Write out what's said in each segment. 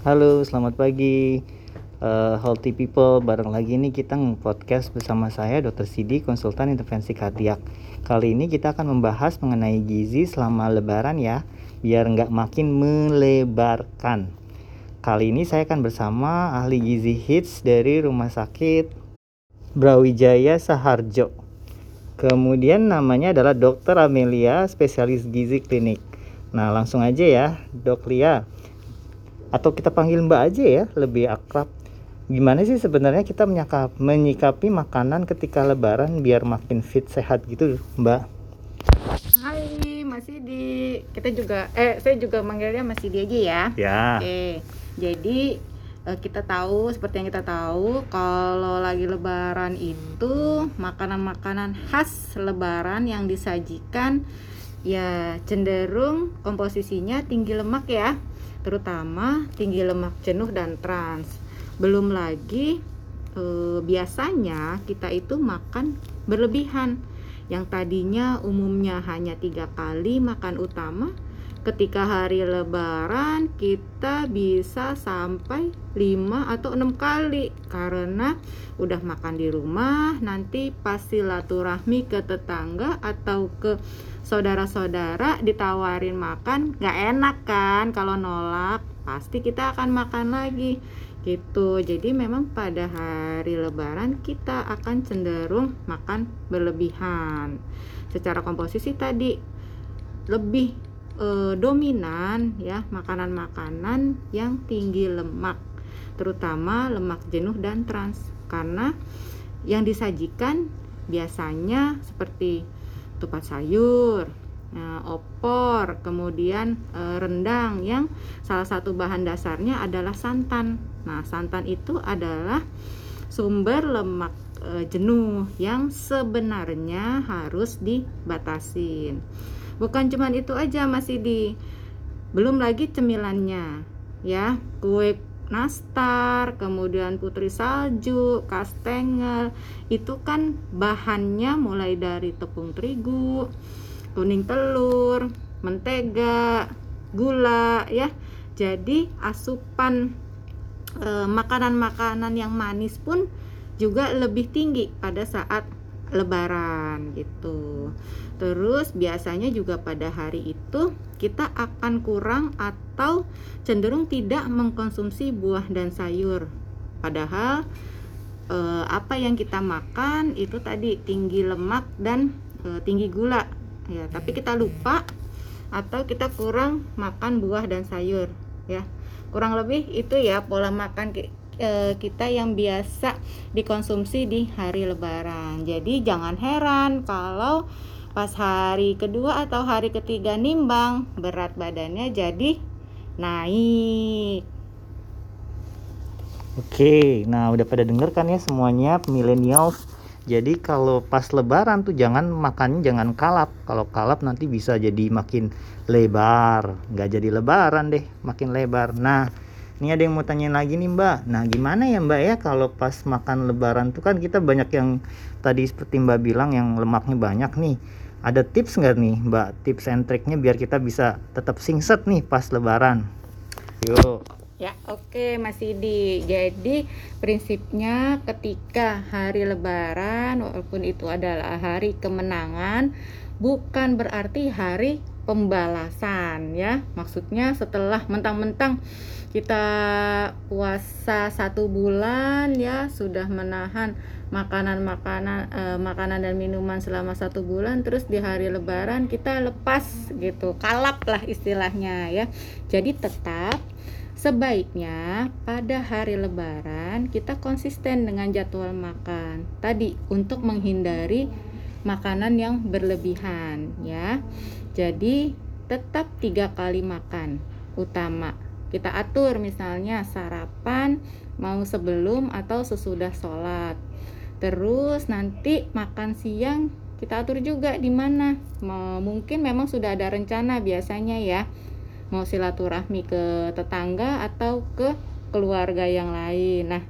Halo, selamat pagi uh, Healthy People Bareng lagi nih kita nge-podcast bersama saya Dr. Sidi, konsultan intervensi kardiak Kali ini kita akan membahas mengenai gizi selama lebaran ya Biar nggak makin melebarkan Kali ini saya akan bersama ahli gizi hits dari Rumah Sakit Brawijaya Saharjo Kemudian namanya adalah Dr. Amelia, spesialis gizi klinik Nah langsung aja ya Dok Lia atau kita panggil Mbak aja ya lebih akrab. Gimana sih sebenarnya kita menyikap, menyikapi makanan ketika lebaran biar makin fit sehat gitu Mbak? Hai masih di kita juga eh saya juga manggilnya masih di aja ya. Ya. Oke jadi eh, kita tahu seperti yang kita tahu kalau lagi lebaran itu makanan-makanan khas lebaran yang disajikan ya cenderung komposisinya tinggi lemak ya terutama tinggi lemak jenuh dan trans. Belum lagi e, biasanya kita itu makan berlebihan yang tadinya umumnya hanya tiga kali makan utama ketika hari lebaran kita bisa sampai 5 atau enam kali. Karena udah makan di rumah nanti pas silaturahmi ke tetangga atau ke saudara-saudara ditawarin makan gak enak kan kalau nolak. Pasti kita akan makan lagi. Gitu. Jadi memang pada hari lebaran kita akan cenderung makan berlebihan. Secara komposisi tadi lebih e, dominan ya makanan-makanan yang tinggi lemak terutama lemak jenuh dan trans karena yang disajikan biasanya seperti tupat sayur, Nah, opor, kemudian e, rendang yang salah satu bahan dasarnya adalah santan. Nah, santan itu adalah sumber lemak e, jenuh yang sebenarnya harus dibatasin. Bukan cuma itu aja masih di belum lagi cemilannya ya, kue nastar, kemudian putri salju, kastengel, itu kan bahannya mulai dari tepung terigu, kuning telur, mentega, gula ya. Jadi asupan eh, makanan-makanan e, yang manis pun juga lebih tinggi pada saat lebaran gitu. Terus biasanya juga pada hari itu kita akan kurang atau cenderung tidak mengkonsumsi buah dan sayur. Padahal eh, apa yang kita makan itu tadi tinggi lemak dan eh, tinggi gula. Ya, tapi kita lupa atau kita kurang makan buah dan sayur ya. Kurang lebih itu ya pola makan eh, kita yang biasa dikonsumsi di hari lebaran. Jadi jangan heran kalau pas hari kedua atau hari ketiga nimbang berat badannya jadi naik Oke, nah udah pada denger kan ya semuanya millennials. Jadi kalau pas lebaran tuh jangan makannya jangan kalap. Kalau kalap nanti bisa jadi makin lebar. Nggak jadi lebaran deh, makin lebar. Nah, ini ada yang mau tanya lagi nih mbak. Nah gimana ya mbak ya kalau pas makan lebaran tuh kan kita banyak yang tadi seperti mbak bilang yang lemaknya banyak nih. Ada tips nggak nih mbak tips and triknya biar kita bisa tetap singset nih pas lebaran? Yuk. Ya oke okay, Mas Idi. Jadi prinsipnya ketika hari lebaran walaupun itu adalah hari kemenangan bukan berarti hari pembalasan ya. Maksudnya setelah mentang-mentang kita puasa satu bulan ya sudah menahan makanan-makanan eh, makanan dan minuman selama satu bulan terus di hari lebaran kita lepas gitu. Kalap lah istilahnya ya. Jadi tetap sebaiknya pada hari lebaran kita konsisten dengan jadwal makan. Tadi untuk menghindari makanan yang berlebihan ya jadi tetap tiga kali makan. Utama kita atur misalnya sarapan mau sebelum atau sesudah sholat. Terus nanti makan siang kita atur juga di mana. Mungkin memang sudah ada rencana biasanya ya. Mau silaturahmi ke tetangga atau ke keluarga yang lain. Nah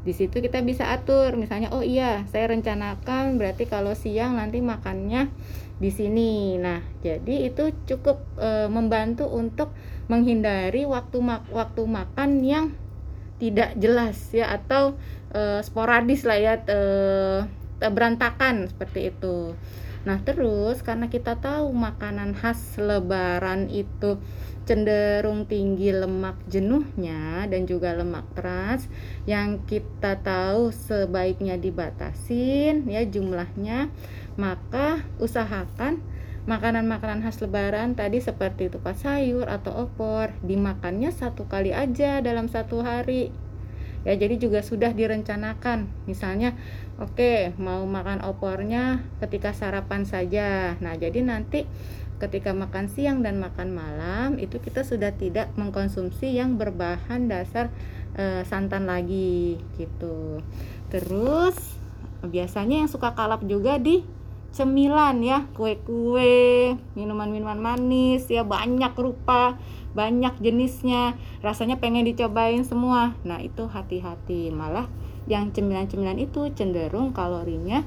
di situ kita bisa atur misalnya oh iya saya rencanakan berarti kalau siang nanti makannya di sini nah jadi itu cukup e, membantu untuk menghindari waktu mak waktu makan yang tidak jelas ya atau e, sporadis lah ya e, berantakan seperti itu. Nah, terus karena kita tahu makanan khas lebaran itu cenderung tinggi lemak jenuhnya dan juga lemak trans yang kita tahu sebaiknya dibatasin ya jumlahnya maka usahakan makanan-makanan khas lebaran tadi seperti tupat sayur atau opor dimakannya satu kali aja dalam satu hari ya jadi juga sudah direncanakan. Misalnya oke okay, mau makan opornya ketika sarapan saja. Nah jadi nanti ketika makan siang dan makan malam itu kita sudah tidak mengkonsumsi yang berbahan dasar e, santan lagi gitu. Terus biasanya yang suka kalap juga di cemilan ya kue-kue minuman-minuman manis ya banyak rupa banyak jenisnya. Rasanya pengen dicobain semua. Nah itu hati-hati. Malah yang cemilan-cemilan itu cenderung kalorinya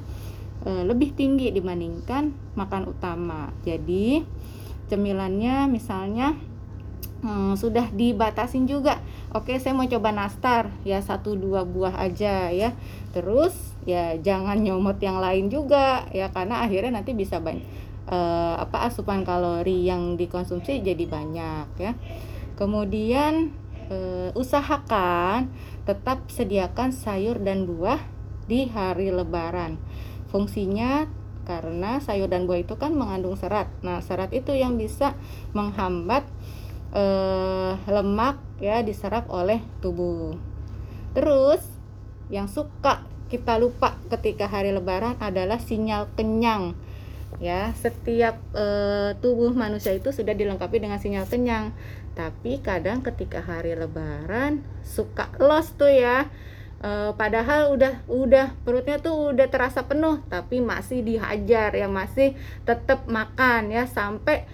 e, lebih tinggi dibandingkan makan utama. Jadi cemilannya misalnya hmm, sudah dibatasin juga oke saya mau coba nastar. Ya satu dua buah aja ya. Terus ya jangan nyomot yang lain juga ya karena akhirnya nanti bisa banyak uh, apa asupan kalori yang dikonsumsi jadi banyak ya. Kemudian uh, usahakan tetap sediakan sayur dan buah di hari lebaran. Fungsinya karena sayur dan buah itu kan mengandung serat. Nah serat itu yang bisa menghambat uh, lemak ya diserap oleh tubuh. Terus yang suka kita lupa ketika hari lebaran adalah sinyal kenyang. Ya setiap e, tubuh manusia itu sudah dilengkapi dengan sinyal kenyang. Tapi kadang ketika hari lebaran suka los tuh ya. E, padahal udah udah perutnya tuh udah terasa penuh tapi masih dihajar ya masih tetap makan ya sampai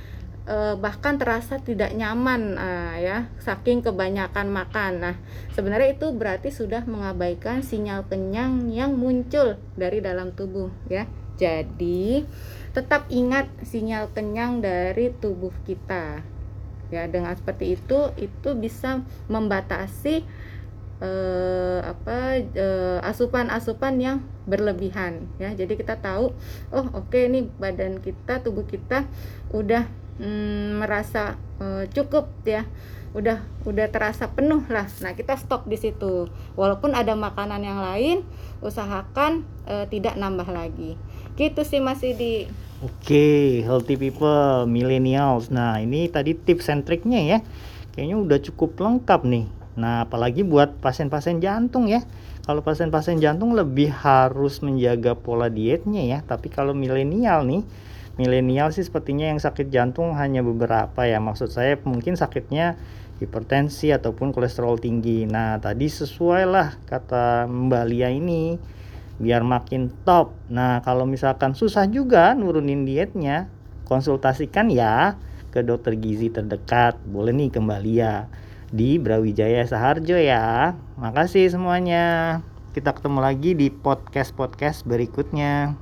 uh, bahkan terasa tidak nyaman uh, ya saking kebanyakan makan. Nah, sebenarnya itu berarti sudah mengabaikan sinyal kenyang yang muncul dari dalam tubuh ya. Jadi, tetap ingat sinyal kenyang dari tubuh kita. Ya, dengan seperti itu itu bisa membatasi uh, apa uh, asupan-asupan yang berlebihan ya. Jadi kita tahu oh oke okay, nih badan kita, tubuh kita udah hmm, merasa uh, cukup ya udah udah terasa penuh lah nah kita stop di situ walaupun ada makanan yang lain usahakan uh, tidak nambah lagi gitu sih masih di Oke, okay, healthy people, millennials. Nah, ini tadi tips and triknya ya. Kayaknya udah cukup lengkap nih. Nah, apalagi buat pasien-pasien jantung ya. Kalau pasien-pasien jantung lebih harus menjaga pola dietnya ya. Tapi kalau milenial nih, milenial sih sepertinya yang sakit jantung hanya beberapa ya. Maksud saya mungkin sakitnya hipertensi ataupun kolesterol tinggi. Nah tadi sesuai lah kata Mbak Lia ini biar makin top. Nah kalau misalkan susah juga nurunin dietnya konsultasikan ya ke dokter gizi terdekat. Boleh nih ke Mbak Lia di Brawijaya Saharjo ya. Makasih semuanya. Kita ketemu lagi di podcast-podcast berikutnya